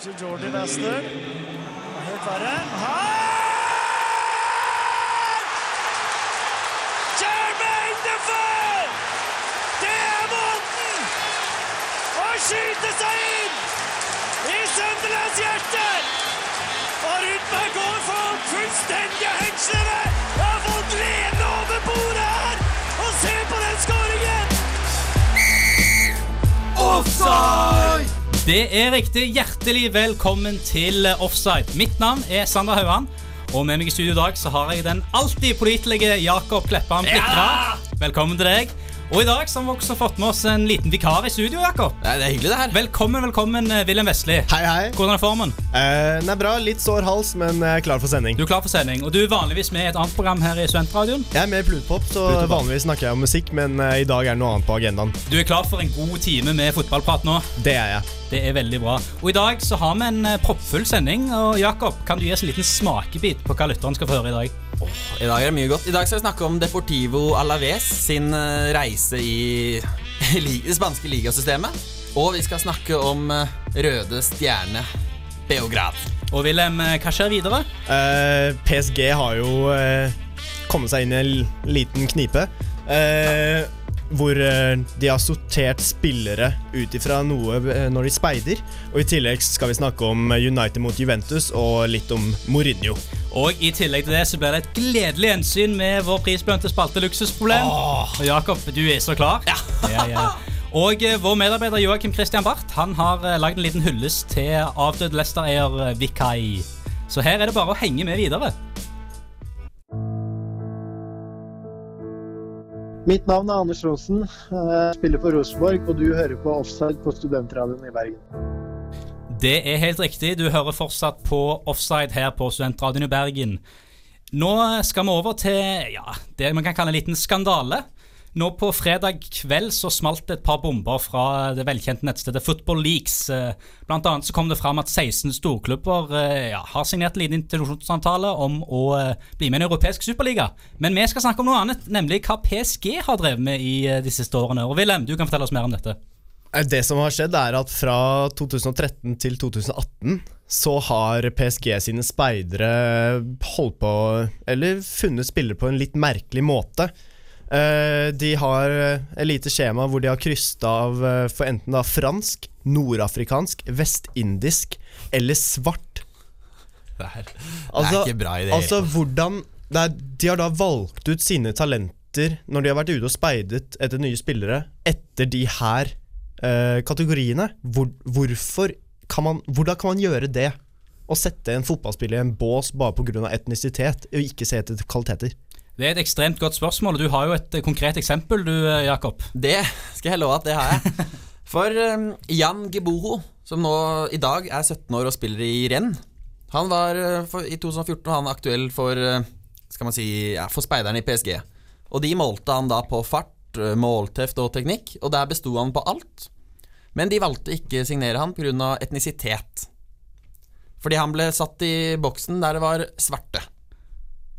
Kanskje Jordi Wester. Helt verre. Her! Jermaine Defoe! Det er måten å skyte seg inn i Sunderlands hjerte! Og Rudberg går for fullstendige hengslene! Har fått lene over bordet her! Og se på den skåringen! Offside! Det er riktig. Hjertelig velkommen til Offside. Mitt navn er Sander Hauan. Og med meg i studio i dag så har jeg den alltid pålitelige Jakob Kleppan Plikra. Velkommen til deg. Og i dag så har vi også fått med oss en liten vikar i studio, Jakob. Nei, det er hyggelig, det her. Velkommen, velkommen, eh, Wilhelm Vestli. Hei, hei. Hvordan er formen? Eh, den er bra. Litt sår hals, men jeg er klar for sending. Du er klar for sending. Og du er vanligvis med i et annet program her i Studentradioen. Jeg er med i Plutpop, så Plutpop. vanligvis snakker jeg om musikk, men eh, i dag er det noe annet på agendaen. Du er klar for en god time med fotballprat nå. Det er jeg. Det er veldig bra. Og i dag så har vi en eh, proppfull sending. Og Jakob, kan du gi oss en liten smakebit på hva lytteren skal få høre i dag? I dag er det mye godt. I dag skal vi snakke om Deportivo Alaves sin eh, reise i det spanske ligasystemet. Og vi skal snakke om eh, Røde Stjerne Beograd. Og Wilhelm, eh, hva skjer videre? Uh, PSG har jo uh, kommet seg inn i en liten knipe. eh, hvor eh, de har sortert spillere ut ifra noe eh, når de speider. Og i tillegg skal vi snakke om United mot Juventus og litt om Mourinho. Og i tillegg til det så blir det et gledelig gjensyn med vår prisbelønte spalte Luksusproblem. Og Jakob, du er så klar? Ja. ja, ja. Og eh, vår medarbeider Joakim Christian Barth Han har lagd en liten hyllest til avdød Leicester-eier eh, Vikai. Så her er det bare å henge med videre. Mitt navn er Anders Aasen. Jeg spiller for Rosenborg, og du hører på Offside på Studentradioen i Bergen. Det er helt riktig. Du hører fortsatt på Offside her på Studentradioen i Bergen. Nå skal vi over til ja, det man kan kalle en liten skandale. Nå På fredag kveld så smalt det et par bomber fra det velkjente nettstedet Football Leaks. Eh, Blant annet så kom det fram at 16 storklubber eh, ja, har signert en liten introduksjonsavtale om å eh, bli med i en europeisk superliga. Men vi skal snakke om noe annet, nemlig hva PSG har drevet med i de siste årene. Og Wilhelm, du kan fortelle oss mer om dette. Det som har skjedd er at fra 2013 til 2018 så har PSG sine speidere holdt på Eller funnet spillere på en litt merkelig måte. Eh, De har eh, et lite skjema hvor de har krysset av eh, for enten da fransk, nordafrikansk, vestindisk eller svart. Det er, Altså, det er ikke bra ideer. Altså hvordan det er, De har da valgt ut sine talenter når de har vært ute og speidet etter nye spillere, etter de her eh, kategoriene. Hvor, hvorfor kan man, hvordan kan man gjøre det? Å sette en fotballspiller i en bås bare pga. etnisitet, og ikke se etter kvaliteter. Det er et ekstremt godt spørsmål, og du har jo et eh, konkret eksempel, du, eh, Jakob. Det skal jeg love at det har jeg. For um, Jan Geboho, som nå i dag er 17 år og spiller i renn, han var for, i 2014 var han aktuell for skal man si, ja, for speiderne i PSG. Og de målte han da på fart, målteft og teknikk, og der besto han på alt. Men de valgte ikke signere han pga. etnisitet. Fordi han ble satt i boksen der det var svarte.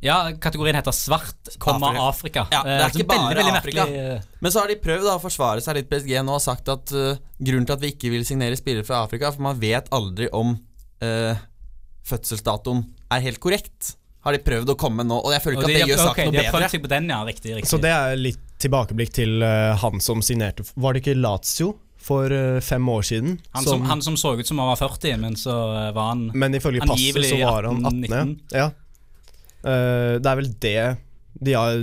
Ja, Kategorien heter svart, komma Afrika. Ja, det er Eh, ikke bare veldig, veldig Afrika. merkelig, Men så har de prøvd da, å forsvare seg litt PSG nå og sagt at uh, grunnen til at vi ikke vil signere spillere fra Afrika, for man vet aldri om uh, fødselsdatoen er helt korrekt. Har de prøvd å komme nå, og jeg føler ikke de, at det gjør saken okay, noe har prøvd bedre. seg på den, ja. Riktig. riktig. Så det er litt tilbakeblikk til uh, han som signerte Var det ikke Lazio for fem år siden? han, som, han som så ut som han var 40, men så var han Men ifølge passet så var han 18. 19. Ja. Eh, det er vel det de har,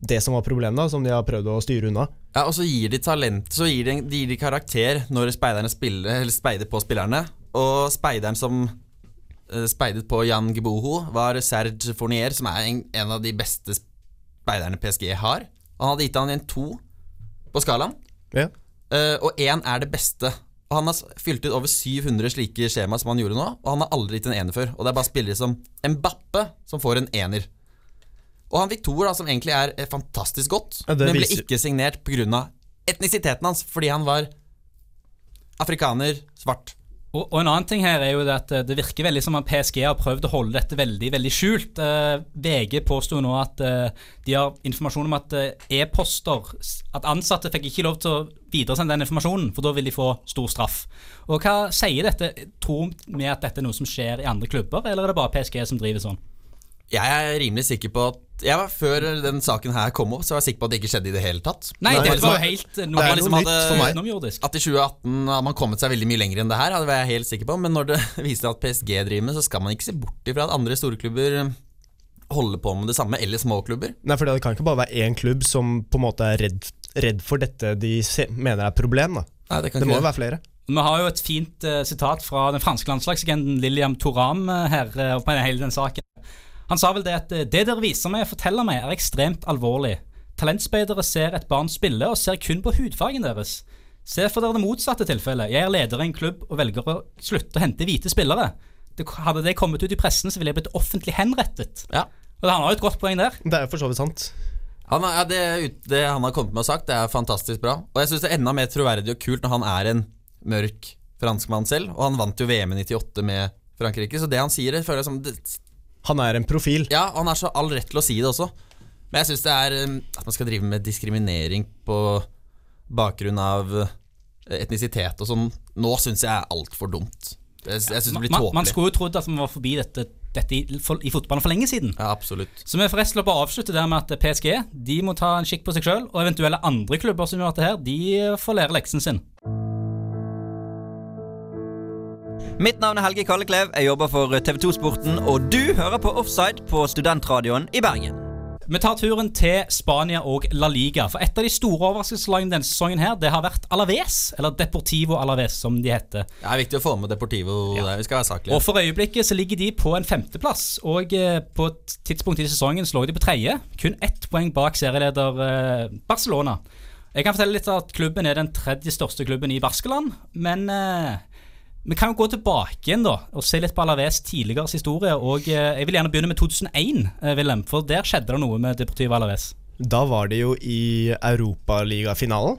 Det som var problemet, da, som de har prøvd å styre unna. Ja, Og så gir de talent Så gir de, de gir de karakter når speiderne spiller, eller speider på spillerne. Og speideren som uh, speidet på Jan Geboho, var Serge Fournier, som er en, en av de beste speiderne PSG har. Han hadde gitt han en to på skalaen. Ja. uh, og én er det beste. Og Han har fylt ut over 700 slike skjema som han gjorde nå, og han har aldri gitt en ener før. Og det er bare spillere som Mbappe som får en ener. Og han fikk toer, som egentlig er eh, fantastisk godt, Ja, men ble viser- ikke signert pga. etnisiteten hans, fordi han var afrikaner, svart. Og, og en annen ting her er jo at eh, det virker veldig som at PSG har prøvd å holde dette veldig veldig skjult. Eh, VG påsto nå at eh, de har informasjon om at eh, e-poster At ansatte fikk ikke lov til å videresende den informasjonen, for da vil de få stor straff. Og Hva sier dette? Tror vi at dette er noe som skjer i andre klubber, eller er det bare PSG som driver sånn? Jeg er rimelig sikker på at jeg var, Før den saken her kom opp, så var jeg sikker på at det ikke skjedde i det hele tatt. Nei, det var var- jo helt noe, det er liksom nytt for meg. At i 2018 hadde man kommet seg veldig mye lenger enn det her, det var jeg helt sikker på. Men når det viser at PSG driver med, så skal man ikke se bort ifra at andre storklubber holder på med det samme, eller småklubber. Nei, for det kan ikke bare være én klubb som på en måte er redd, redd for dette de se, mener er problem. da Nei, det kan Det må jo være flere. Vi har jo et fint uh, sitat fra den franske landslagsagenten Lilliam Toram uh, her uh, på hele den saken. Han sa vel det at eh, det dere viser meg og forteller meg, er ekstremt alvorlig. Talentspeidere ser et barn spille og ser kun på hudfargen deres. Se for dere det motsatte tilfellet. Jeg er leder i en klubb og velger å slutte å hente hvite spillere. Det, hadde det kommet ut i pressen, så ville jeg blitt offentlig henrettet. Ja. Og Han har jo et godt poeng der. Det er jo for så vidt sant. Han, ja, det, det han har kommet med og sagt, det er fantastisk bra. Og jeg syns det er enda mer troverdig og kult når han er en mørk franskmann selv. Og han vant jo VM i 98 med Frankrike, så det han sier, det føler jeg som det, Han er en profil. Ja, og han har så all rett til å si det også. Men jeg syns det er um, at man skal drive med diskriminering på bakgrunn av uh, etnisitet og sånn. Nå syns jeg er altfor dumt. Jeg, jeg syns det blir Man, man skulle jo trodd at man var forbi dette, dette i, for, i fotballen for lenge siden. Ja, absolutt. Så vi får rett og slett bare avslutte der med at PSG de må ta en kikk på seg sjøl, og eventuelle andre klubber som gjør dette her, de får lære leksen sin. Mitt navn er Helge Kalleklev. Jeg jobber for TV 2-sporten, og du hører på Offside på Studentradioen i Bergen. Vi tar turen til Spania og La Liga. For et av de store overraskelseslagene denne sesongen her, det har vært Alaves, eller Deportivo Alaves, som de heter. Det er viktig å få med Deportivo der. Vi skal være saklige. Og for øyeblikket så ligger de på en femteplass, og eh, på et tidspunkt i sesongen så lå de på tredje. Kun ett poeng bak serieleder eh, Barcelona. Jeg kan fortelle litt at klubben er den tredje største klubben i Baskeland, men eh, vi kan jo gå tilbake igjen da og se litt på Alaves tidligere historie. Og eh, Jeg vil gjerne begynne med 2001, eh, Wilhelm, for der skjedde det noe med Deportivo Alaves. Da var de jo i Europaligafinalen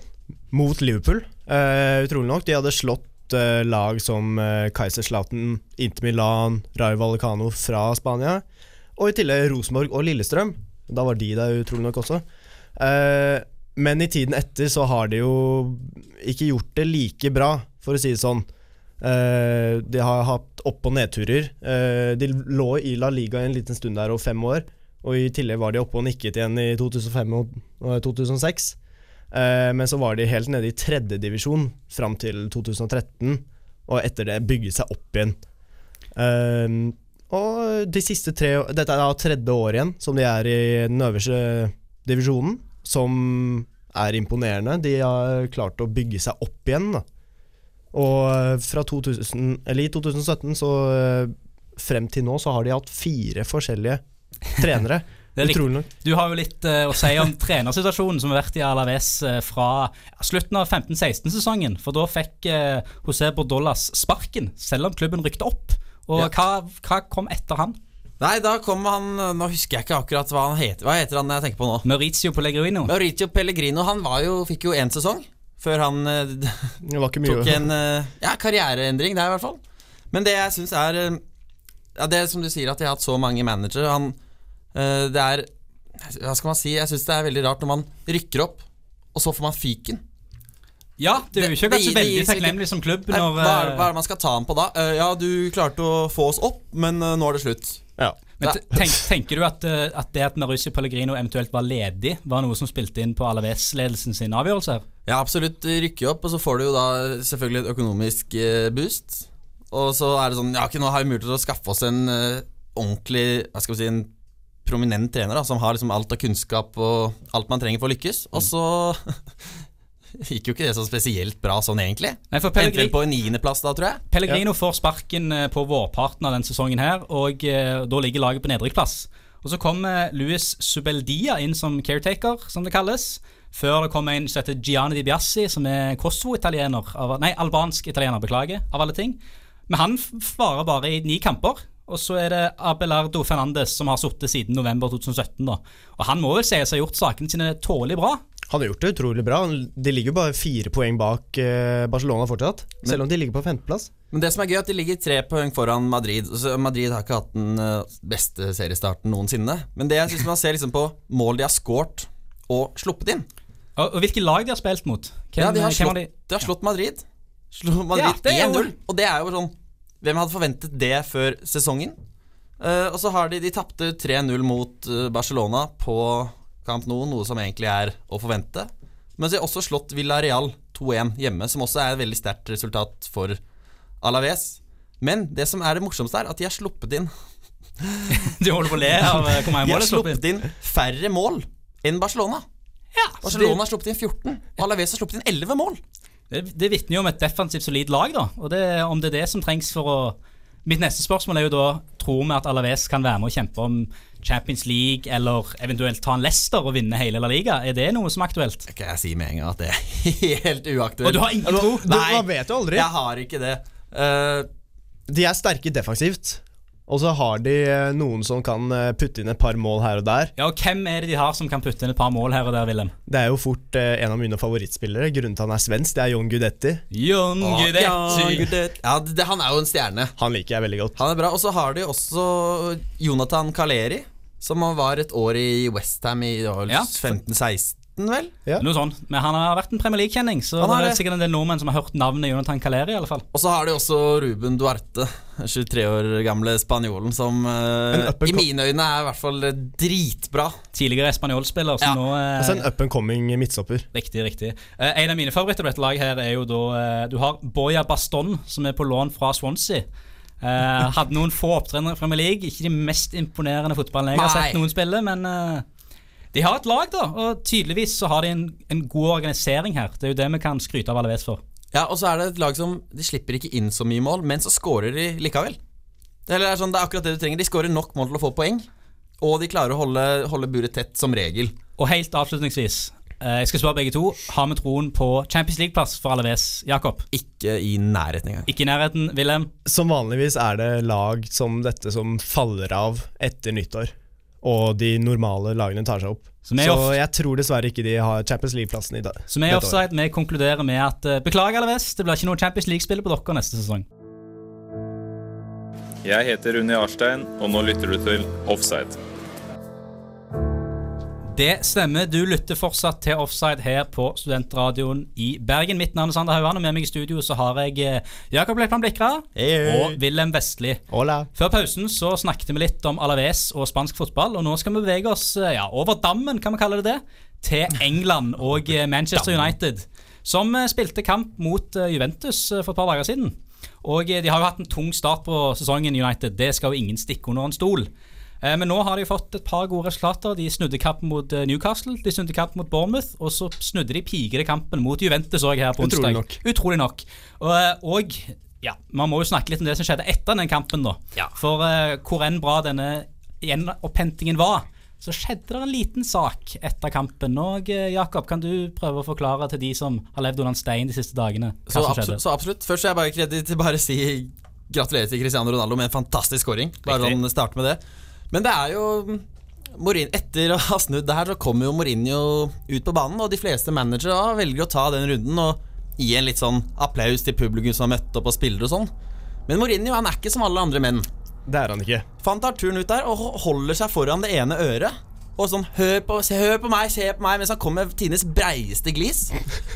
mot Liverpool. Eh, utrolig nok. De hadde slått lag som Kaiserslautern, Inter Milan, Rayo Vallecano fra Spania. Og i tillegg Rosenborg og Lillestrøm. Da var de der utrolig nok også. Men i tiden etter så har de jo ikke gjort det like bra, for å si det sånn. Eh, de har hatt opp- og nedturer. Eh, de lå i La Liga en liten stund der over fem år. Og i tillegg var de oppe og nikket igjen i 2005 og og 2006. Eh, men så var de helt nede i tredjedivisjon fram til 2013, og etter det bygget seg opp igjen. Og de siste tre Dette er da tredje år igjen som de er i den øverste divisjonen, som er imponerende. De har klart å bygge seg opp igjen. da og fra 2000, eller i 2017 så eh, frem til nå så har de hatt fire forskjellige trenere. Er. Utrolig nok. Du har jo litt uh, å si om trenersituasjonen som har vært i Alaves uh, fra slutten av 15-16-sesongen. For da fikk uh, José Bordolas sparken, selv om klubben rykte opp. Og Ja. hva, hva kom etter han? Nei, da kom han Nå husker jeg ikke akkurat hva han heter. Hva heter han jeg tenker på nå? Maurizio Pellegrino. Mauricio Pellegrino han var jo, fikk jo én sesong før han eh, Det var ikke mye tok en eh, ja, karriereendring der, i hvert fall. Men det jeg syns er eh, ja, Det som du sier, at jeg har hatt så mange managere han, eh, Det er Hva skal man si? Jeg syns det er veldig rart når man rykker opp, og så får man fyken. Ja, det er jo ikke det det veldig takknemlig som klubb når hva, er, eh, hva er det man skal ta ham på da? Eh, ja, du klarte å få oss opp, men nå er det slutt. Ja. Men tenk, Tenker du at, eh, at det at Mauricio Pellegrino eventuelt var ledig, var noe som spilte inn på Alaves-ledelsen sin avgjørelse? Ja, absolutt rykke opp, og så får du jo da selvfølgelig et økonomisk eh, boost. Og så er det sånn Ja, ikke nå har vi mulighet til å skaffe oss en uh, ordentlig Hva skal vi si En prominent trener da som har liksom alt av kunnskap og alt man trenger for å lykkes. Og så gikk jo ikke det så spesielt bra sånn, egentlig. Nei, for Endte på en niendeplass da, tror jeg. Pellegrino får sparken eh, på vårparten av denne sesongen her, og eh, da ligger laget på nedrykksplass. Og så kommer Luis Subeldia inn som caretaker, som det kalles. Før det kommer en som heter Gianni Di Biassi, som er Kosovo-italiener. Nei, albansk italiener, beklager, av alle ting. Men han varer bare i ni kamper. Og så er det Abelardo Fernandes som har sittet siden november 2017. da. Og han må vel å ha gjort sakene sine tålelig bra. Han har gjort det utrolig bra. De ligger jo bare fire poeng bak eh, Barcelona fortsatt, selv om de ligger på femteplass. Men det som er gøy, er at de ligger tre poeng foran Madrid. Så Madrid har ikke hatt den eh, beste seriestarten noensinne. Men det jeg synes man ser liksom på mål de har scoret og sluppet inn. Og, og hvilke lag de har spilt mot? Hvem, ja, de har slått, de? de har slått Madrid. Slå Madrid Ja, det er jo- 1-0. Og det er jo sånn Hvem hadde forventet det før sesongen? Uh, og så har de De tapte 3-0 mot eh, Barcelona på Camp Nou, noe som egentlig er å forvente. Men så har også slått Villarreal 2-1 hjemme, som også er et veldig sterkt resultat for Alaves. Men det som er det morsomste, er at de har sluppet inn Du holder på å le av eh, hvor mange De mål de har sluppet inn. færre mål enn Barcelona. Ja, Barcelona har sluppet inn 14, og Alaves har sluppet inn 11 mål. det, det vitner jo om et defensivt solid lag, da. Og det, om det er det som trengs for å Mitt neste spørsmål er jo da Tror vi at Alaves kan være med å kjempe om Champions League, eller eventuelt ta en Leicester og vinne hele La Liga? Er det noe som er aktuelt? Kan jeg si med en gang at det er helt uaktuelt. Og du har ingen tro? Du, man vet jo aldri. Jeg har ikke det. Uh, De er sterke defensivt, og så har de eh, noen som kan eh, putte inn et par mål her og der. Ja, og Hvem er det de har som kan putte inn et par mål her og der, Willem? Det er jo fort eh, en av mine favorittspillere. Grunnen til han er svensk, det er John Gudetti. Jon ja, Gudetti. ja, det, han er jo en stjerne. Han liker jeg veldig godt. Han er bra. Og så har de også Jonathan Kaleri, som var et år i Westham i det var vel Ja. Noe sånt. Men han har vært en Premier League-kjenning, så Han det er det. sikkert en del nordmenn som har hørt navnet Jonathan Caleri, i alle fall. Og så har de også Ruben Duarte, 23 år gamle spanjolen, som eh, i mine øyne er i hvert fall eh, dritbra. Tidligere spanjolspiller, som Ja. nå eh, Altså en up and coming midtstopper. Riktig, riktig. Eh, en av mine favoritter på dette laget her er jo da eh, Du har Boya Baston, som er på lån fra Swansea. Eh, hadde noen få opptredener i Premier League. Ikke de mest imponerende fotballene jeg har sett noen spille, men de har et lag, da. Og tydeligvis så har de en, en god organisering her. Det er jo det vi kan skryte av Alaves for. Ja, Og så er det et lag som De slipper ikke inn så mye mål, men så scorer de likevel. Det er, sånn, det er akkurat det du trenger. De scorer nok mål til å få poeng, og de klarer å holde, holde buret tett som regel. Og helt avslutningsvis, eh, jeg skal spørre begge to. Har vi troen på Champions League-plass for Alaves, Jakob? Ikke i nærheten engang. Ikke i nærheten, Wilhelm. Som vanligvis er det lag som dette som faller av etter nyttår. Og de normale lagene tar seg opp. Så jeg tror dessverre ikke de har Champions League-plassen i dag. Så vi. Offside vi konkluderer med at uh, beklager Alaves, det blir ikke noe Champions League-spill på dere neste sesong. Jeg heter Unni Arstein, og nå lytter du til Offside. Det stemmer, du lytter fortsatt til Offside her på Studentradioen i Bergen. Mitt navn er Sander Haugan, og med meg i studio så har jeg eh, Jakob Lekman Blikra og Wilhelm Vestli. Hola. Før pausen så snakket vi litt om Alaves og spansk fotball, og nå skal vi bevege oss eh, ja, over dammen, kan vi kalle det det, til England og eh, Manchester United, som spilte kamp mot Juventus for et par dager siden. Og de har jo hatt en tung start på sesongen, United. Det skal jo ingen stikke under en stol. Eh, Men nå har de fått et par gode resultater. De snudde kampen mot eh, Newcastle, de snudde kampen mot Bournemouth, og så snudde de pigede kampen mot Juventus òg her på Utrolig nok. Utrolig nok. Og, eh, og ja, man må jo snakke litt om det som skjedde etter den kampen, da. Ja. For eh, hvor enn bra denne gjenopphentingen var, så skjedde det en liten sak etter kampen. Og Jakob, kan du prøve å forklare til de som har levd under en stein de siste dagene, hva Så som skjedde? så absolutt. Først vil jeg bare, bare si gratulerer til Cristiano Ronaldo med en fantastisk scoring. Bare å sånn starte med det. Men det er jo Morin, Etter å ha snudd det her, så kommer jo Mourinho ut på banen, og de fleste managere velger å ta den runden og gi en litt sånn applaus til publikum som har møtt opp og spillere og sånn. Men Mourinho han er ikke som alle andre menn. Det er han ikke. For han tar turen ut der og holder seg foran det ene øret. Og sånn Hør på, se, hør på meg, se på meg, mens han kommer med tidenes breieste glis.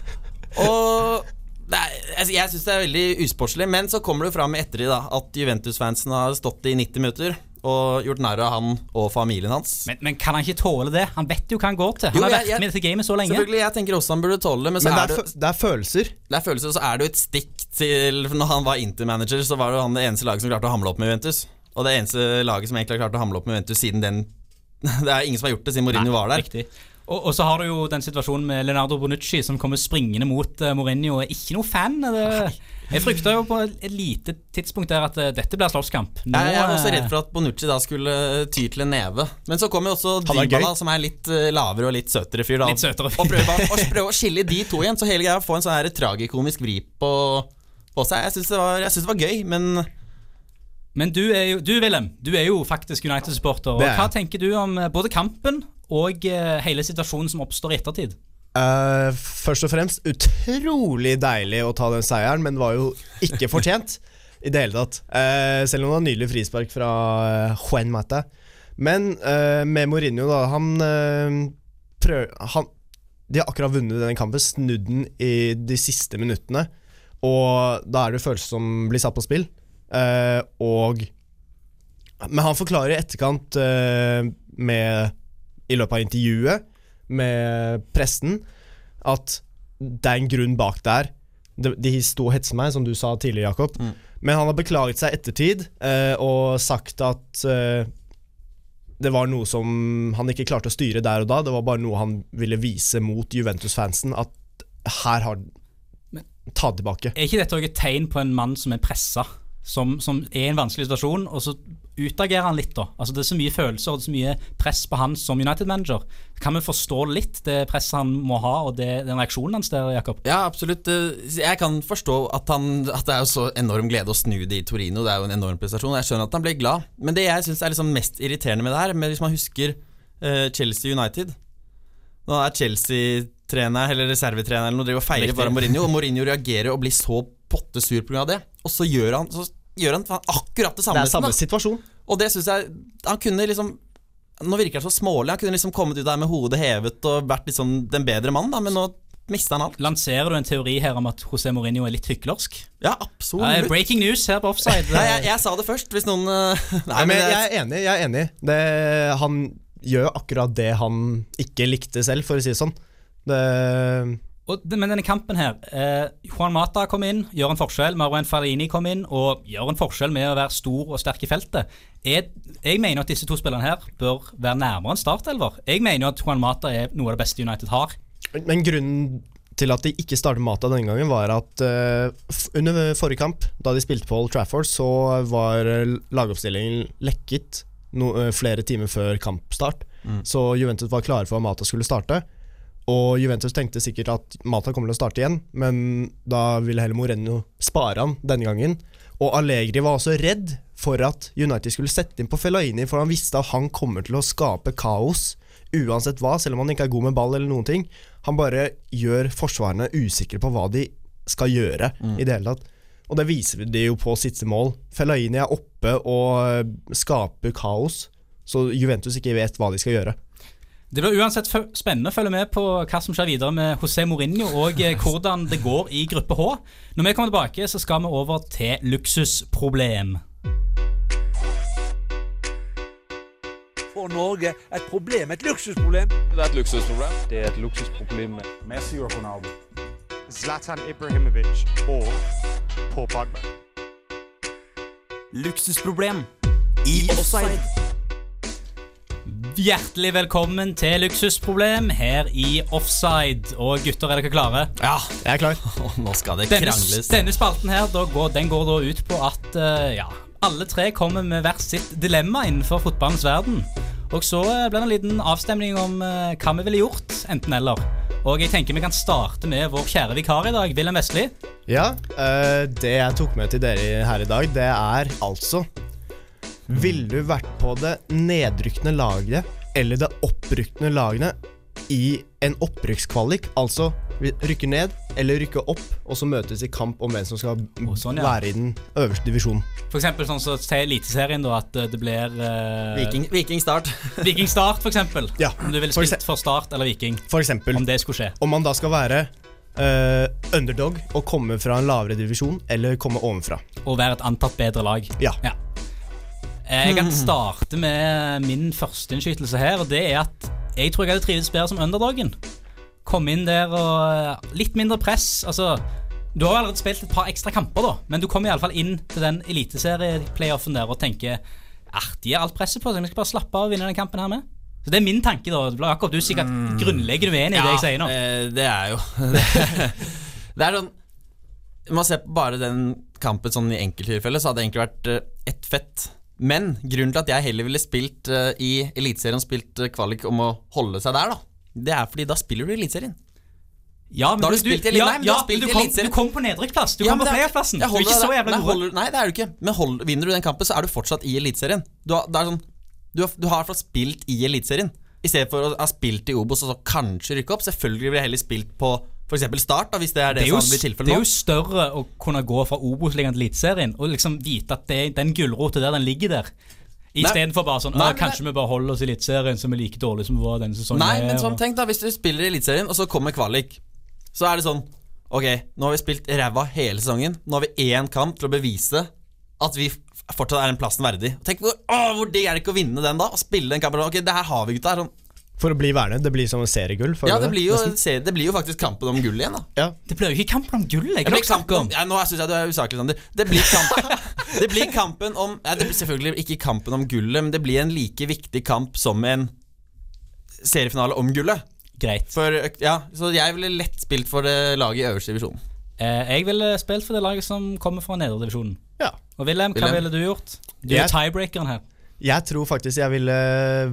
Og er, altså, Jeg syns det er veldig usportslig, men så kommer det jo fram i det da at Juventus-fansen har stått i 90 minutter og gjort narr av han og familien hans. Men, men kan han ikke tåle det? Han vet jo hva han går til. Han Jo, har vært jeg- med i dette gamet så lenge. Selvfølgelig, Jeg tenker også han burde tåle det, men så Men det er er, det, det er følelser. det er følelser, så er det jo et stikk til For Når han var Inter-manager, så var det jo han det eneste laget som klarte å hamle opp med Juventus. Og det eneste laget som egentlig har klart å hamle opp med Juventus siden den Det er ingen som har gjort det siden Mourinho var der. Riktig. Og, og så har du jo den situasjonen med Leonardo Bonucci som kommer springende mot uh, Mourinho. er Ikke noe fan. Det, jeg frykta jo på et lite tidspunkt der at uh, dette blir slåsskamp. Nå, Jeg, jeg var også eh, redd for at Bonucci da skulle ty til en neve. Men så kommer jo også Dybala, som er litt uh, lavere og litt søtere fyr. da Litt søtere fyr. Og prøver å prøve å skille de to igjen. Så hele greia får en sånn her tragikomisk vri på, på seg. Jeg syns det, det var gøy, men Men du, er jo, du Willem, du er jo faktisk United-supporter. Er. Hva tenker du om både kampen og eh, hele situasjonen som oppstår i ettertid? Uh, først og fremst utrolig deilig å ta den seieren, men var jo ikke fortjent i det hele tatt. Uh, selv om det var nydelig frispark fra Juan Mata. Men uh, med Mourinho, da Han uh, prøv, han, De har akkurat vunnet denne kampen, snudd den i de siste minuttene. Og da er det følelser som blir satt på spill. Og Men han forklarer i etterkant med I løpet av intervjuet med pressen at det er en grunn bak der. De, de sto og hetset meg, som du sa tidligere, Jakob. Men han har beklaget seg ettertid eh, og sagt at eh, det var noe som han ikke klarte å styre der og da. Det var bare noe han ville vise mot Juventus-fansen. At her har Ta tilbake. Er ikke dette også et tegn på en mann som er pressa, som, som er i en vanskelig situasjon, og så utagerer han litt, da? Altså Det er så mye følelser og det er så mye press på han som United-manager. Kan vi forstå litt det presset han må ha, og det, den reaksjonen hans der, Jakob? Ja, absolutt. Eh, Jeg kan forstå at, han, at det er jo så enorm glede å snu det i Torino. Det er jo en enorm prestasjon. Jeg skjønner at han ble glad. Men det jeg syns er liksom mest irriterende med det her, hvis man husker eh, Chelsea United Nå er Chelsea-trener eller reservetrener eller noe driver og feirer bare Mourinho, og Mourinho reagerer og blir så pottesur pga. det. Og så gjør han, så gjør han akkurat det samme. Det er samme situasjon. Og det syns jeg Han kunne liksom Nå virker han så smålig. Han kunne liksom kommet ut der med hodet hevet og vært liksom den bedre mannen, da, men nå mister han alt. Lanserer du en teori her om at José Mourinho er litt hyklersk? Ja, Ja, absolutt. breaking news her på offside. Nei, jeg, jeg sa det først, hvis noen eh, Nei, men men jeg er enig. Jeg er enig. Det, han gjør akkurat det han ikke likte selv, for å si det sånn. Det, Og, men denne kampen her eh, Juan Mata kom inn, gjør en forskjell. Marwan Farini kom inn og gjør en forskjell med å være stor og sterk i feltet. Jeg, jeg mener at disse to spillerne her bør være nærmere en startelver. Jeg mener at Juan Mata er noe av det beste United har. men grunnen til at de ikke startet Mata denne gangen, var at eh, under forrige kamp, da de spilte på Old Trafford, så var eh, lagoppstillingen lekket no, eh, flere timer før kampstart. Så Juventus var klare for at Mata skulle starte. Og Juventus tenkte sikkert at Mata kommer til å starte igjen, men da ville heller Moreno spare han denne gangen. Og Allegri var også redd for at United skulle sette inn på Fellaini, for han visste at han kommer til å skape kaos uansett hva, selv om han ikke er god med ball eller noen ting. Han bare gjør forsvarerne usikre på hva de skal gjøre i det hele tatt. Og det viser de jo på siste mål. Fellaini er oppe og skaper kaos, så Juventus ikke vet hva de skal gjøre. Det blir uansett spennende å følge med på hva som skjer videre med José Mourinho, og eh, hvordan det går i gruppe H. Når vi kommer tilbake, så skal vi over til luksusproblem. For Norge et problem, et luksusproblem. Det er et luksusproblem. Det er et luksusproblem med Messi og Ronaldo. Zlatan Ibrahimovic og Paul Pogba. Luksusproblem i offside. Hjertelig velkommen til Luksusproblem her i Offside. Og gutter, er dere klare? Ja, Jeg er klar. nå skal det Denne, krangles. denne spalten her, da går, den går da ut på at uh, ja, alle tre kommer med hvert sitt dilemma innenfor fotballens verden. Og så eh, blir det en liten avstemning om uh, hva vi ville gjort, enten eller. Og jeg tenker vi kan starte med vår kjære vikar i dag, Wilhelm Vestli. Ja, eh, det jeg tok med til dere her i dag, det er altså Ville du vært på det nedrykkende laget eller det opprykkende laget i en opprykkskvalik? Altså vi rykker ned eller rykker opp, og så møtes i kamp om hvem som skal sånn, ja. være i den øverste divisjonen. For eksempel sånn som til Eliteserien, da, at eh, det blir uh, Viking, Viking Start. Viking Start, for eksempel. Ja, Om du ville spilt for Start eller Viking. For eksempel Om det skulle skje. om man da skal være Uh, underdog og komme fra en lavere divisjon, eller komme ovenfra. Og være et antatt bedre lag. Ja. Eh, Jeg kan starte med min første innskytelse her, og det er at jeg tror jeg hadde trivdes bedre som underdogen. Komme inn der og eh, Litt mindre press. Altså, du har jo allerede spilt et par ekstra kamper, da, men du kommer iallfall inn til den eliteserieplayoffen der og tenker ah, de har alt presset på seg, vi skal bare slappe av og vinne den kampen her med. Så Det er min tanke, da. Jakob, du er sikkert grunnleggende uenig i det jeg sier nå. eh, det er jo Det er sånn Man ser på bare den kampen sånn i enkelttilfeller, så hadde det egentlig vært eh, ett fett. Men grunnen til at jeg heller ville spilt uh, i Eliteserien, spilt uh, kvalik om å holde seg der, da, det er fordi da spiller du i Eliteserien. Ja, men Da har du spilt i Elite- ja, Nei, men du ja, spilt du i kom, Eliteserien. du kom på nedrykksplass. Du Ja, kom men på det er- playerplassen. Du jeg er holder ikke så deg- jævla nei, god. holder- Nei, det er du ikke. Men hold, vinner du den kampen, så er du fortsatt i Eliteserien. Du, har- det er sånn, du, har, du har i hvert fall spilt i Eliteserien. I stedet for å ha spilt i Obos og så kanskje rykke opp. Selvfølgelig ville jeg heller spilt på f.eks. Start, da, hvis det er det, Det er, som blir det tilfellet er jo større å kunne gå fra Obos-ligaen til Eliteserien og liksom vite at det, den gulrota der, den ligger der. Istedenfor bare sånn Nei, «Å, Kanskje vi bare holder oss i Eliteserien, som er like dårlig som vi var denne sesongen. Nei, her», men sånn, tenk da, hvis du spiller i Eliteserien, og så kommer kvalik, så er det sånn Ok, nå har vi spilt ræva hele sesongen. Nå har vi én kamp til å bevise at vi fortsatt er den plassen verdig. Tenk hvor, å, hvor digg er det ikke å vinne den, da? Og spille den kampen. Ok, det her har vi, gutta. Sånn. For å bli værende. Det blir som en seriegull. Ja, det blir, jo, det blir jo faktisk kampen om gull igjen, da. Ja. Det blir jo ikke kampen om gull. Jeg Det blir snakke kampen om om ja, Nå syns jeg du er usaklig, Sander. Det blir, kamp, det blir kampen om ja, Det blir selvfølgelig ikke kampen om gullet, men det blir en like viktig kamp som en seriefinale om gullet. Greit. For, ja, så jeg ville lett spilt for det laget i øverste divisjon. Eh, jeg ville spilt for det laget som kommer fra nederdivisjonen. Ja. Og Wilhelm, hva Wilhelm? ville du gjort? Du er tiebreakeren her. Jeg tror faktisk jeg ville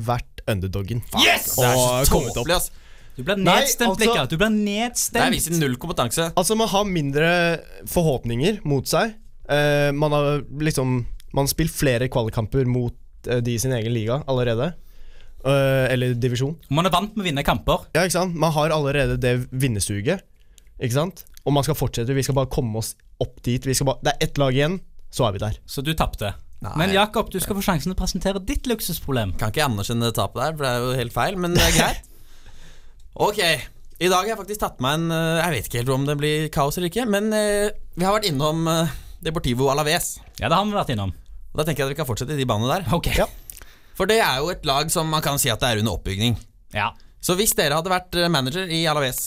vært underdoggen. Yes! Det er så kommet tåpelig, ass. Du blir Nei, nedstemt, altså- Rikard. Du blir Det nedstemt. viser null kompetanse. Altså, man har mindre forhåpninger mot seg. Uh, man har liksom Man har spilt flere kvalikkamper mot uh, de i sin egen liga allerede. Uh, eller divisjon. Man er vant med å vinne kamper. Ja, ikke sant? Man har allerede det vinnersuget. Ikke sant? Og man skal fortsette. Vi skal bare komme oss opp dit. Vi skal bare, det er ett lag igjen, så er vi der. Så du tapte. Nei. Men Jakob, du skal få sjansen til å presentere ditt luksusproblem. Kan ikke anerkjenne det tapet der, for det er jo helt feil, men det er greit. Ok, i dag har jeg faktisk tatt meg en eh, Jeg vet ikke helt om det blir kaos eller ikke, men eh, vi har vært innom eh, Deportivo Alaves. Ja, det har vi vært innom. Og Da tenker jeg at vi kan fortsette i de banene der. Ok. Ja. For det er jo et lag som man kan si at det er under oppbygning. Ja. Så hvis dere hadde vært manager i Alaves,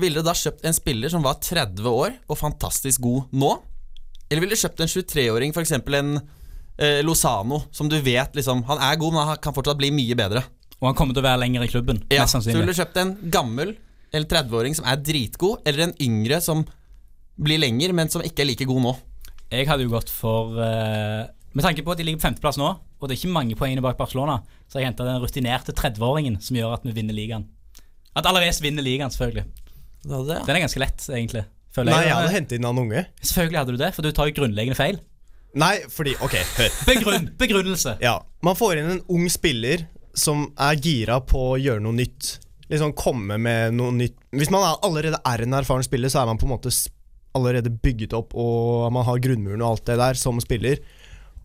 ville dere da kjøpt en spiller som var 30 år og fantastisk god nå? Eller ville dere kjøpt en 23-åring, f.eks. en eh, Lozano, som du vet liksom Han er god, men han kan fortsatt bli mye bedre. Og han kommer til å være lenger i klubben. Ja, mest så ville sannsynlig. du kjøpt en gammel eller 30-åring som er dritgod, eller en yngre som blir lenger, men som ikke er like god nå. Jeg hadde jo gått for eh, Med tanke på at de ligger på femteplass nå, og det er ikke mange poengene bak Barcelona, så har jeg henta den rutinerte 30-åringen som gjør at vi vinner ligaen. At Alaves vinner ligaen, selvfølgelig. Det er det, ja. Den er ganske lett, egentlig. Føler Nei, jeg. jeg hadde hentet inn han unge. Selvfølgelig hadde du det, for du tar jo grunnleggende feil. Nei, fordi Ok, hør. Begrunn, begrunnelse. Ja, Man får inn en ung spiller som er gira på å gjøre noe nytt. Liksom komme med noe nytt. Hvis man er, allerede er en erfaren spiller, så er man på en måte allerede bygget opp, og man har grunnmuren og alt det der som spiller.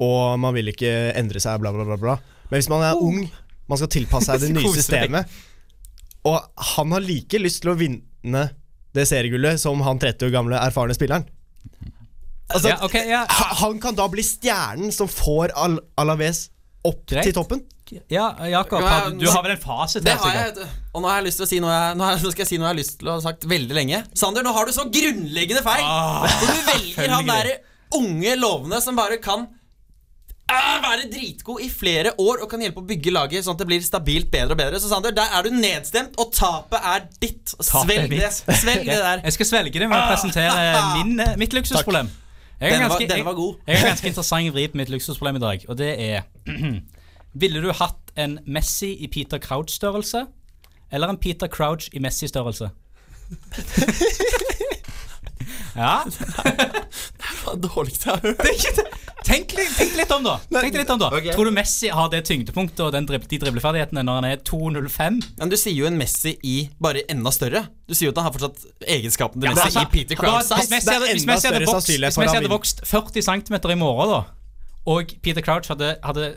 Og man vil ikke endre seg, bla, bla, bla. bla. Men hvis man er ung, man skal tilpasse seg det nye systemet. Og han har like lyst til å vinne det seriegullet som han 30 år gamle erfarne spilleren. Altså, Ja, okay, ja. Han kan da bli stjernen som får Al Alaves opp Greit. til toppen. Ja, Jakob, Ja, du har vel en fasit Det har jeg. Og nå har jeg lyst til å si noe jeg, nå, skal jeg si noe jeg har lyst til å ha sagt veldig lenge. Sander, nå har du så grunnleggende feil! Ah, For du velger han derre unge lovende som bare kan ah, være dritgod i flere år og kan hjelpe å bygge laget sånn at det blir stabilt bedre og bedre. Så Sander, der er du nedstemt, og tapet er ditt. Svelg det. Svelg det der. Jeg skal svelge det med å presentere min, eh, mitt luksusproblem. Jeg har ganske, var- denne, var god. Jeg, jeg har ganske interessant vri på mitt luksusproblem i dag, og det er Ville du hatt en Messi i Peter Crouch-størrelse, eller en Peter Crouch i Messi-størrelse? ja. Det dårligste jeg har hørt. Det det. Tenk, tenk litt om, da. Tenk litt om da Okay. Tror du Messi har det tyngdepunktet og den drib de dribleferdighetene når han er 2,05? Men du sier jo en Messi i bare enda større. Du sier jo at han har fortsatt egenskapen til Ja, Messi altså, i Peter Crouch Hvis. Messi hadde, hvis Messi hadde, vokst, hvis Messi hadde vokst 40 cm i morgen, da, og Peter Crouch hadde, hadde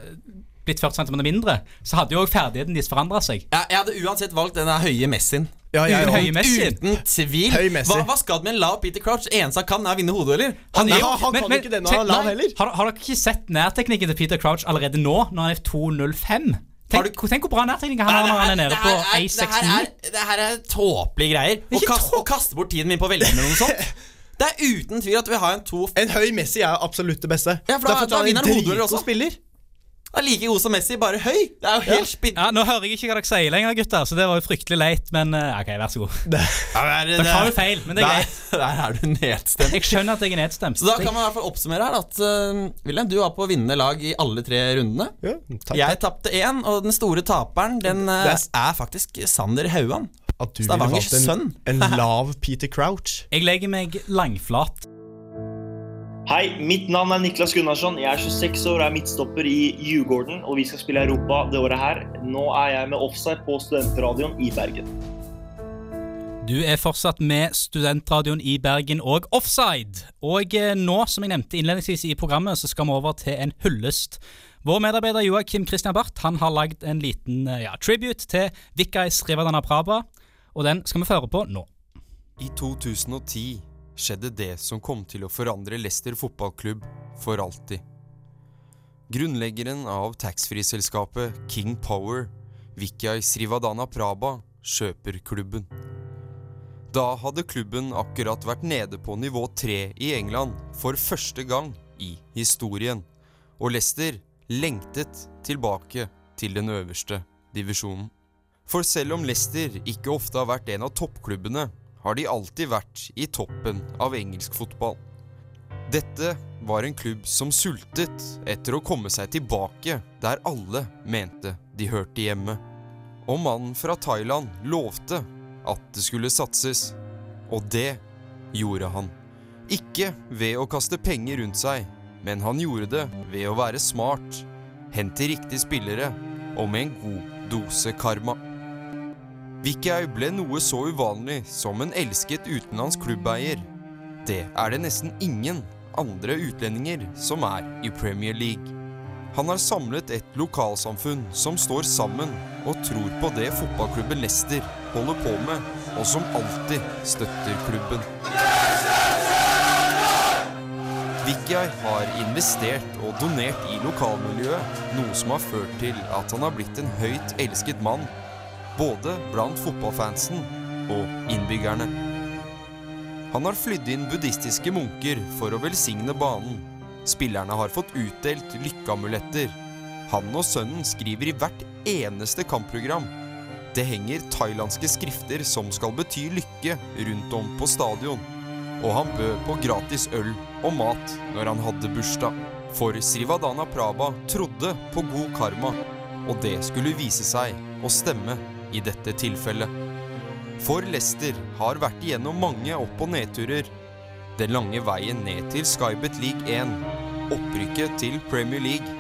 blitt 40 cm mindre, så hadde jo ferdigheten deres forandra seg. Ja, jeg hadde uansett valgt den høye Messien. Ja, jeg òg. Uten tvil. Høymessig. Hva, hva skal det med en lav Peter Crouch? Eneste han kan, er å vinne hodedueller. Han, er han, han men- kan men- ikke det når han er lav heller. Har, har dere ikke sett nærteknikken til Peter Crouch allerede nå, når han er 2,05? Har Tenk, tenk hvor bra nærteknikken han har når han er nede på det her er, 1,69. det her er tåpelige greier. Å kaste, kaste bort tiden min på å velge mellom noe sånt. Det er uten tvil at vi har en to En høy Messi er absolutt det beste. Ja, for da- da, da vinner han hodedueller også. spiller. Er like god som Messi, bare høy. Det er jo helt spinn... Ja, Nå hører jeg ikke hva dere sier lenger, gutter, så det var jo fryktelig leit, men eh, OK, vær så god. Ja, det Dere har jo feil, men det er greit. der er du nedstemt. Jeg skjønner at jeg er nedstemt. Så da kan man i hvert fall oppsummere her at uh, William, du var på vinnende lag i alle tre rundene. Ja, takk, Jeg tapte én, og den store taperen den uh, er faktisk Sander Hauan. At du ville Stavangers valgt en, sønn. en lav Peter Crouch. Jeg legger meg langflat. Hei, mitt navn er Niklas Gunnarsson. Jeg er 26 år og er midtstopper i Djurgården, og vi skal spille Europa det året her. Nå er jeg med offside på Studentradioen i Bergen. Du er fortsatt med Studentradioen i Bergen og Offside. Og eh, nå, som jeg nevnte innledningsvis i programmet, så skal vi over til en hyllest. Vår medarbeider Joakim Christian Barth han har lagd en liten eh, ja, tribute til Vikais Rivadana Praba, og den skal vi føre på nå. I 2010 skjedde det som kom til å forandre Leicester fotballklubb for alltid. Grunnleggeren av taxfree-selskapet King Power, Vikyai Srivadana Praba, kjøper klubben. Da hadde klubben akkurat vært nede på nivå 3 i England for første gang i historien, og Leicester lengtet tilbake til den øverste divisjonen. For selv om Leicester ikke ofte har vært en av toppklubbene, har de alltid vært i toppen av engelsk fotball. Dette var en klubb som sultet etter å komme seg tilbake der alle mente de hørte hjemme. Og mannen fra Thailand lovte at det skulle satses, og det gjorde han. Ikke ved å kaste penger rundt seg, men han gjorde det ved å være smart, hente riktige spillere og med en god dose karma. Vikkau ble noe så uvanlig som en elsket utenlandsk klubbeier. Det er det nesten ingen andre utlendinger som er i Premier League. Han har samlet et lokalsamfunn som står sammen og tror på det fotballklubben Leicester holder på med, og som alltid støtter klubben. Vikkjai har investert og donert i lokalmiljøet, noe som har ført til at han har blitt en høyt elsket mann, både blant fotballfansen og innbyggerne. Han har flydd inn buddhistiske munker for å velsigne banen. Spillerne har fått utdelt lykkeamuletter. Han og sønnen skriver i hvert eneste kampprogram. Det henger thailandske skrifter som skal bety lykke rundt om på stadion. Og han bød på gratis øl og mat når han hadde bursdag. For Srivadana Praba trodde på god karma, og det skulle vise seg å stemme i dette tilfellet. For Leicester har vært igjennom mange opp- og nedturer. Den lange veien ned til Skybet League 1, opprykket til Premier League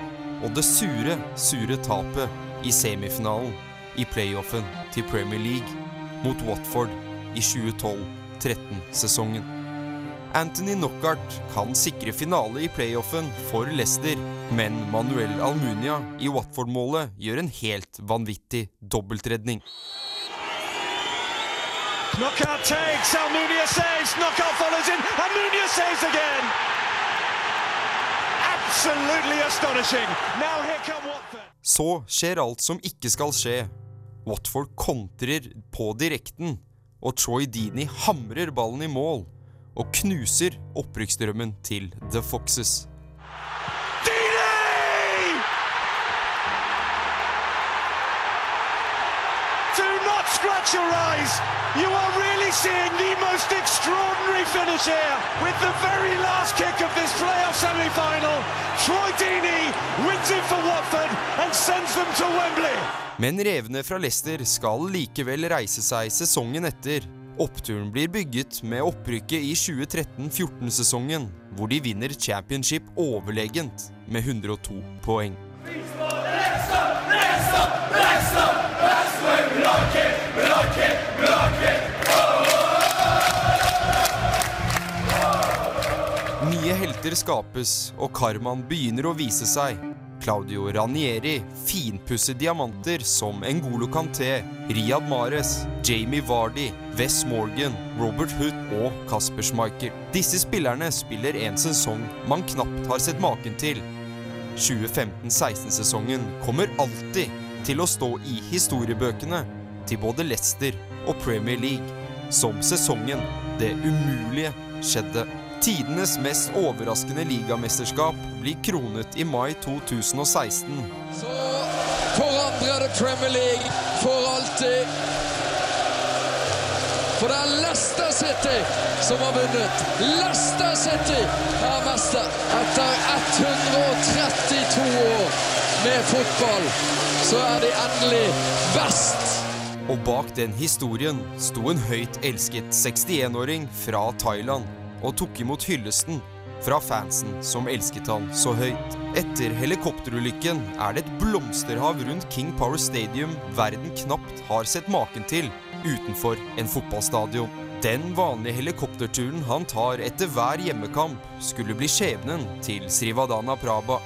og det sure, sure tapet i semifinalen i playoffen til Premier League mot Watford i 2012-13-sesongen. Anthony Knockart kan sikre finale i playoffen for Leicester, men Manuel Almunia i Watford-målet gjør en helt vanvittig dobbeltredning. Knockout takes, Almunia saves, knockout follows in, Almunia saves again! Absolutely astonishing! Now here come Watford. Så skjer alt som ikke skal skje. Watford kontrer på direkten, og Troy Deeney hamrer ballen i mål og knuser opprykksdrømmen til The Foxes. Scratch your eyes! You are really seeing the most extraordinary finish here with the very last kick of this playoff semi-final. Troy Deeney wins it for Watford and sends them to Wembley. Men revene fra Leicester skal likevel reise seg sesongen etter. Oppturen blir bygget med opprykket i 2013-14-sesongen, hvor de vinner championship overlegent med 102 poeng. Nye helter skapes, og karmaen begynner å vise seg. Claudio Ranieri finpusser diamanter som Ngolo Kanté, Riyad Mahrez, Jamie Vardy, Wes Morgan, Robert Hood og Kasper Schmeichel. Disse spillerne spiller en sesong man knapt har sett maken til. 2015-16-sesongen kommer alltid til å stå i historiebøkene til både Leicester og Premier League, som sesongen det umulige skjedde. Tidenes mest overraskende ligamesterskap blir kronet i mai 2016. Så forandrer det Premier League for alltid. For det er Leicester City som har vunnet. Leicester City er mester. Etter 132 år med fotball, så er de endelig best. Og bak den historien sto en høyt elsket 61-åring fra Thailand og tok imot hyllesten fra fansen som elsket han så høyt. Etter helikopterulykken er det et blomsterhav rundt King Power Stadium verden knapt har sett maken til utenfor en fotballstadion. Den vanlige helikopterturen han tar etter hver hjemmekamp, skulle bli skjebnen til Srivadana Praba.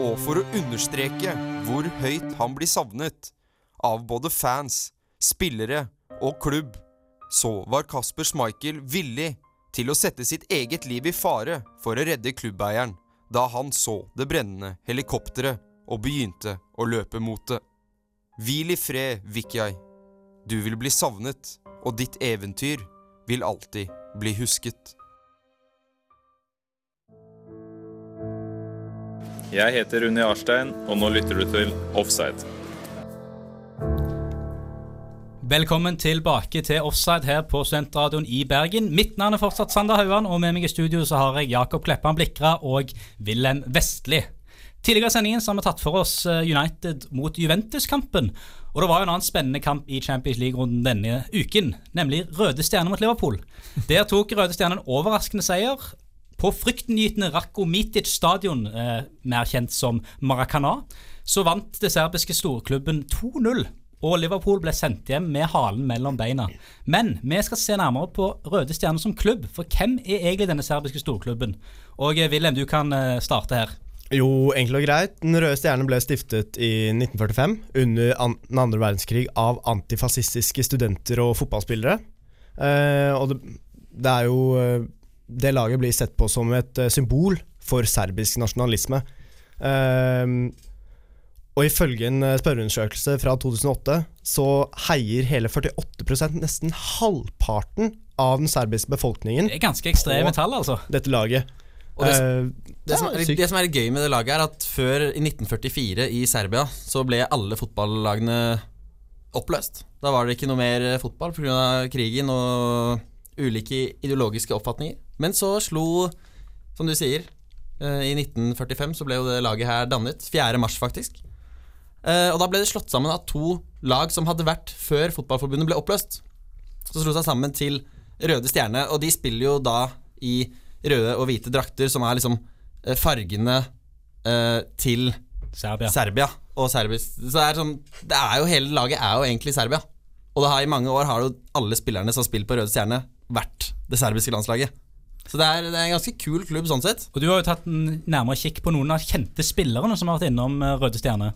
Og for å understreke hvor høyt han blir savnet av både fans, spillere og klubb, så var Kasper Schmeichel villig til å sette sitt eget liv i fare for å redde klubbeieren da han så det brennende helikopteret og begynte å løpe mot det. Hvil i fred, Vikyai. Du vil bli savnet, og ditt eventyr vil alltid bli husket. Jeg heter Unni Arstein, og nå lytter du til Offside. Velkommen tilbake til Offside her på Studentradioen i Bergen. Mitt navn er fortsatt Sander Hauan, og med meg i studio så har jeg Jakob Kleppan Blikra og Wilhelm Vestli. Tidligere i sendingen så har vi tatt for oss eh, United mot Juventus-kampen. Og det var jo en annen spennende kamp i Champions League-runden denne uken, nemlig Røde Stjerne mot Liverpool. Der tok Røde Stjerne en overraskende seier på fryktinngytende Rako Mitic stadion, eh, mer kjent som Maracana. Så vant det serbiske storklubben 2-0 og Liverpool ble sendt hjem med halen mellom beina. Men vi skal se nærmere på Røde Stjerne som klubb, for hvem er egentlig denne serbiske storklubben? Og eh, Wilhelm, du kan eh, starte her. Jo, enkelt og greit. Den røde stjerne ble stiftet i 1945 under an den andre verdenskrig av antifascistiske studenter og fotballspillere. Eh, og det, det, er jo eh, Det laget blir sett på som et symbol for serbisk nasjonalisme. Eh, og ifølge en spørreundersøkelse fra 2008 så heier hele 48% nesten halvparten av den serbiske befolkningen Det er ganske ekstreme tall, altså. dette laget. Og det, Eh, det, som er, det som er gøy med det laget, er at før i 1944 i Serbia så ble alle fotballagene oppløst. Da var det ikke noe mer fotball pga. krigen og ulike ideologiske oppfatninger. Men så slo, som du sier, eh, i 1945 så ble jo det laget her dannet. 4. mars, faktisk. Eh, Og da ble det slått sammen av to lag som hadde vært før Fotballforbundet ble oppløst. Så slo seg sammen til Røde Stjerne, og de spiller jo da i røde og hvite drakter, som er liksom eh, fargene eh, til Serbia. Serbia og serbisk. Så det er sånn Det er jo hele laget er jo egentlig Serbia. Og det har i mange år har jo alle spillerne som har spilt på Røde Stjerne, vært det serbiske landslaget. Så det er, det er en ganske kul klubb sånn sett. Og du har jo tatt en nærmere kikk på noen av kjente spillerne som har vært innom eh, Røde Stjerne.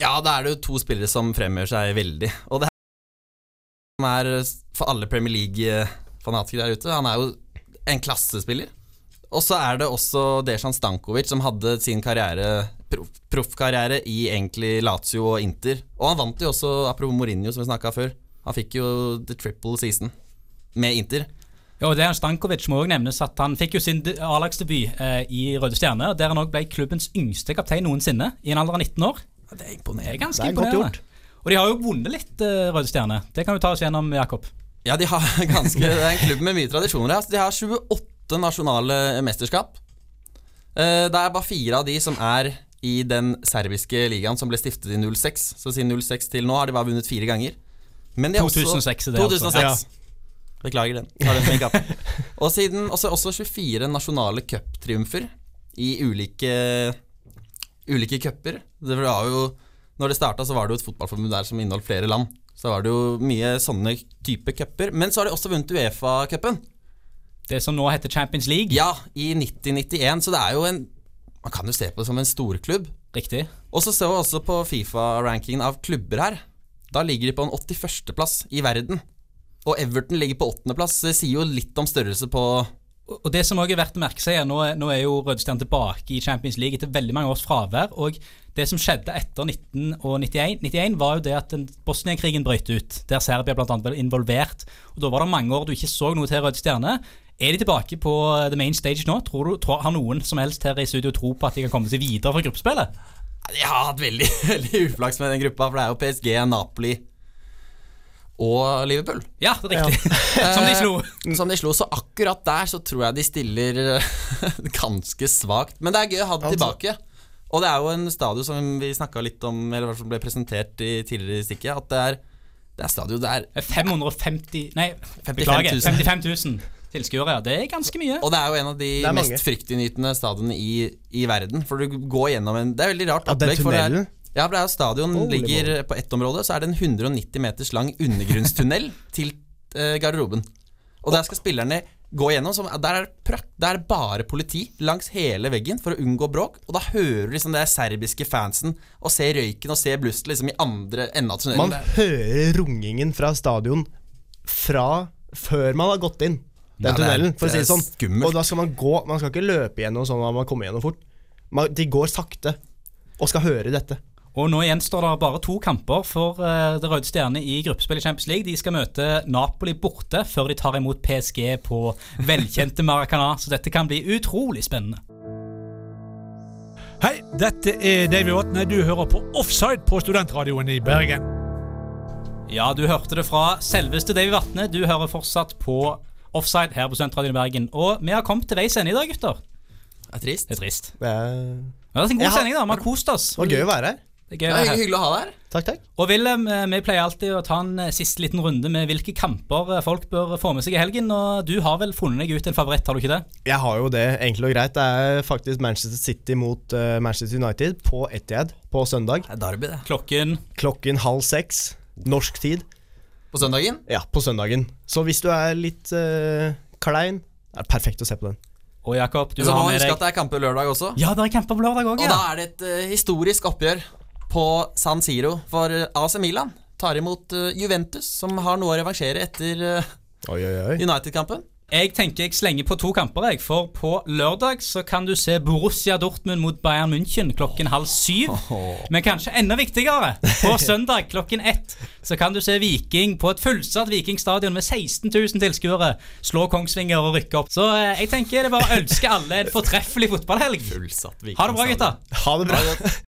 Ja, da er det jo to spillere som fremgjør seg veldig. Og det som er for alle Premier League-fanatikere der ute, han er jo en klassespiller. Og så er det også Dejan Stankovic, som hadde sin karriere proffkarriere i egentlig Lazio og Inter. Og han vant jo også, apropos Mourinho, som vi snakka før, han fikk jo the triple season med Inter. Ja, og Dejan Stankovic må også nevnes at han fikk jo sin de- A-lagsdebut eh, i Røde Stjerne, der han òg ble klubbens yngste kaptein noensinne, i en alder av 19 år. Det er imponerende. Det er ganske Det er godt imponerende. Og de har jo vunnet litt, eh, Røde Stjerne. Det kan vi ta oss gjennom, Jakob. Ja, de har ganske Det er en klubb med mye tradisjoner. Altså, de har 28 nasjonale mesterskap. Eh, Det er bare fire av de som er i den serbiske ligaen som ble stiftet i 06. Så siden 06 til nå har de bare vunnet fire ganger. Men de har 2006 er det, altså. Ja. Beklager den. Den. Og siden også, også 24 nasjonale cuptriumfer i ulike Ulike cuper. Når det starta, så var det jo et fotballforbund der som inneholdt flere land. Så var det jo mye sånne type cuper. Men så har de også vunnet Uefa-cupen. Det som nå heter Champions League. Ja, i 90-91. Så det er jo en Man kan jo se på det som en storklubb. Riktig. Og så ser vi også på Fifa-rankingen av klubber her. Da ligger de på en 81.-plass i verden. Og Everton ligger på 8.-plass. Det sier jo litt om størrelse på Og det som også er verdt å merke seg, er nå, nå er jo Rødstjerne tilbake i Champions League etter veldig mange års fravær. Og det som skjedde etter 1991, 91 var jo det at Bosnia-krigen brøt ut, der Serbia bl.a. ble involvert. Og Da var det mange år du ikke så noe til Røde Stjerne. Er de tilbake på the main stage nå? Tror du, tror, har noen som helst her i studio tro på at de kan komme seg videre fra gruppespillet? Jeg har hatt veldig, veldig uflaks med den gruppa, for det er jo PSG, Napoli og Liverpool. Ja, det er riktig. som de slo. Eh, Som de slo. Så akkurat der så tror jeg de stiller eh, ganske svakt. Men det er gøy å ha det Altså- tilbake. Og det er jo en stadion som vi snakka litt om, eller i hvert fall ble presentert i tidligere i stikket, at det er, det er stadion det er 550 Nei, 55 beklager. 000. 55 000. tilskuere. ja. Det er ganske mye. Og det er jo en av de mest fryktinngytende stadionene i, i verden. For du går gjennom en Det er veldig rart Ja, den opplegg. for det er- tunnelen? Ja, for det er jo Stadion Holy ligger moly. på ett område, så er det en 190 meters lang undergrunnstunnel til eh, garderoben. Og der skal spillerne gå gjennom. Som, der, er prakt, der er bare politi langs hele veggen for å unngå bråk. Og da hører du liksom det serbiske fansen og ser røyken og ser blusset liksom i andre enden av tunnelen. Man er- hører rungingen fra stadion fra før man har gått inn den Ja, tunnelen, for å si det sånn. skummelt. Og da skal man gå Man skal ikke løpe gjennom sånn at man kommer gjennom fort. Man, de går sakte og skal høre dette. Og nå gjenstår det bare to kamper for uh, Det Røde Stjerne i gruppespill i Champions League. De skal møte Napoli borte før de tar imot PSG på velkjente Maracana. Så dette kan bli utrolig spennende. Hei, dette er Davy Vatne. Du hører på Offside på Studentradioen i Bergen. Ja, du hørte det fra selveste Davy Vatne. Du hører fortsatt på Offside her på Studentradioen i Bergen. Og vi har kommet til veis ende i dag, gutter. Det er trist. Det er trist. Det er, Det har vært en god sending, da. Vi har kost oss. det var gøy å være her. Det er gøy Det er hyggelig å ha deg her. Takk, takk. Og Wilhelm, eh, vi pleier alltid å ta en eh, siste liten runde med hvilke kamper eh, folk bør få med seg i helgen. Og du har vel funnet deg ut en favoritt, har du ikke det? Jeg har jo det, enkelt og greit. Det er faktisk Manchester City mot uh, Manchester United på Etiad på søndag. Det er derby, det. Klokken Klokken halv seks norsk tid. På søndagen? Ja, på søndagen. Så hvis du er litt uh, klein, det er perfekt å se på den. Og Jakob, du Så må har man med huske deg at det er kamper lørdag også. Ja, det er kamper på lørdag òg, Og ja. da er det et uh, historisk oppgjør på San Siro for eh, AC Milan. Tar imot eh, Juventus, som har noe å revansjere etter eh, Oi, oi, oi. United-kampen. Jeg tenker jeg slenger på to kamper, jeg. For på lørdag så kan du se Borussia Dortmund mot Bayern München klokken halv syv. Men kanskje enda viktigere, på søndag klokken ett så kan du se Viking på et fullsatt Vikingstadion med 16 000 tilskuere slå Kongsvinger og rykke opp. Så jeg tenker det er bare å ønske alle en fortreffelig fotballhelg. Ha det bra, gutta. Ha det bra.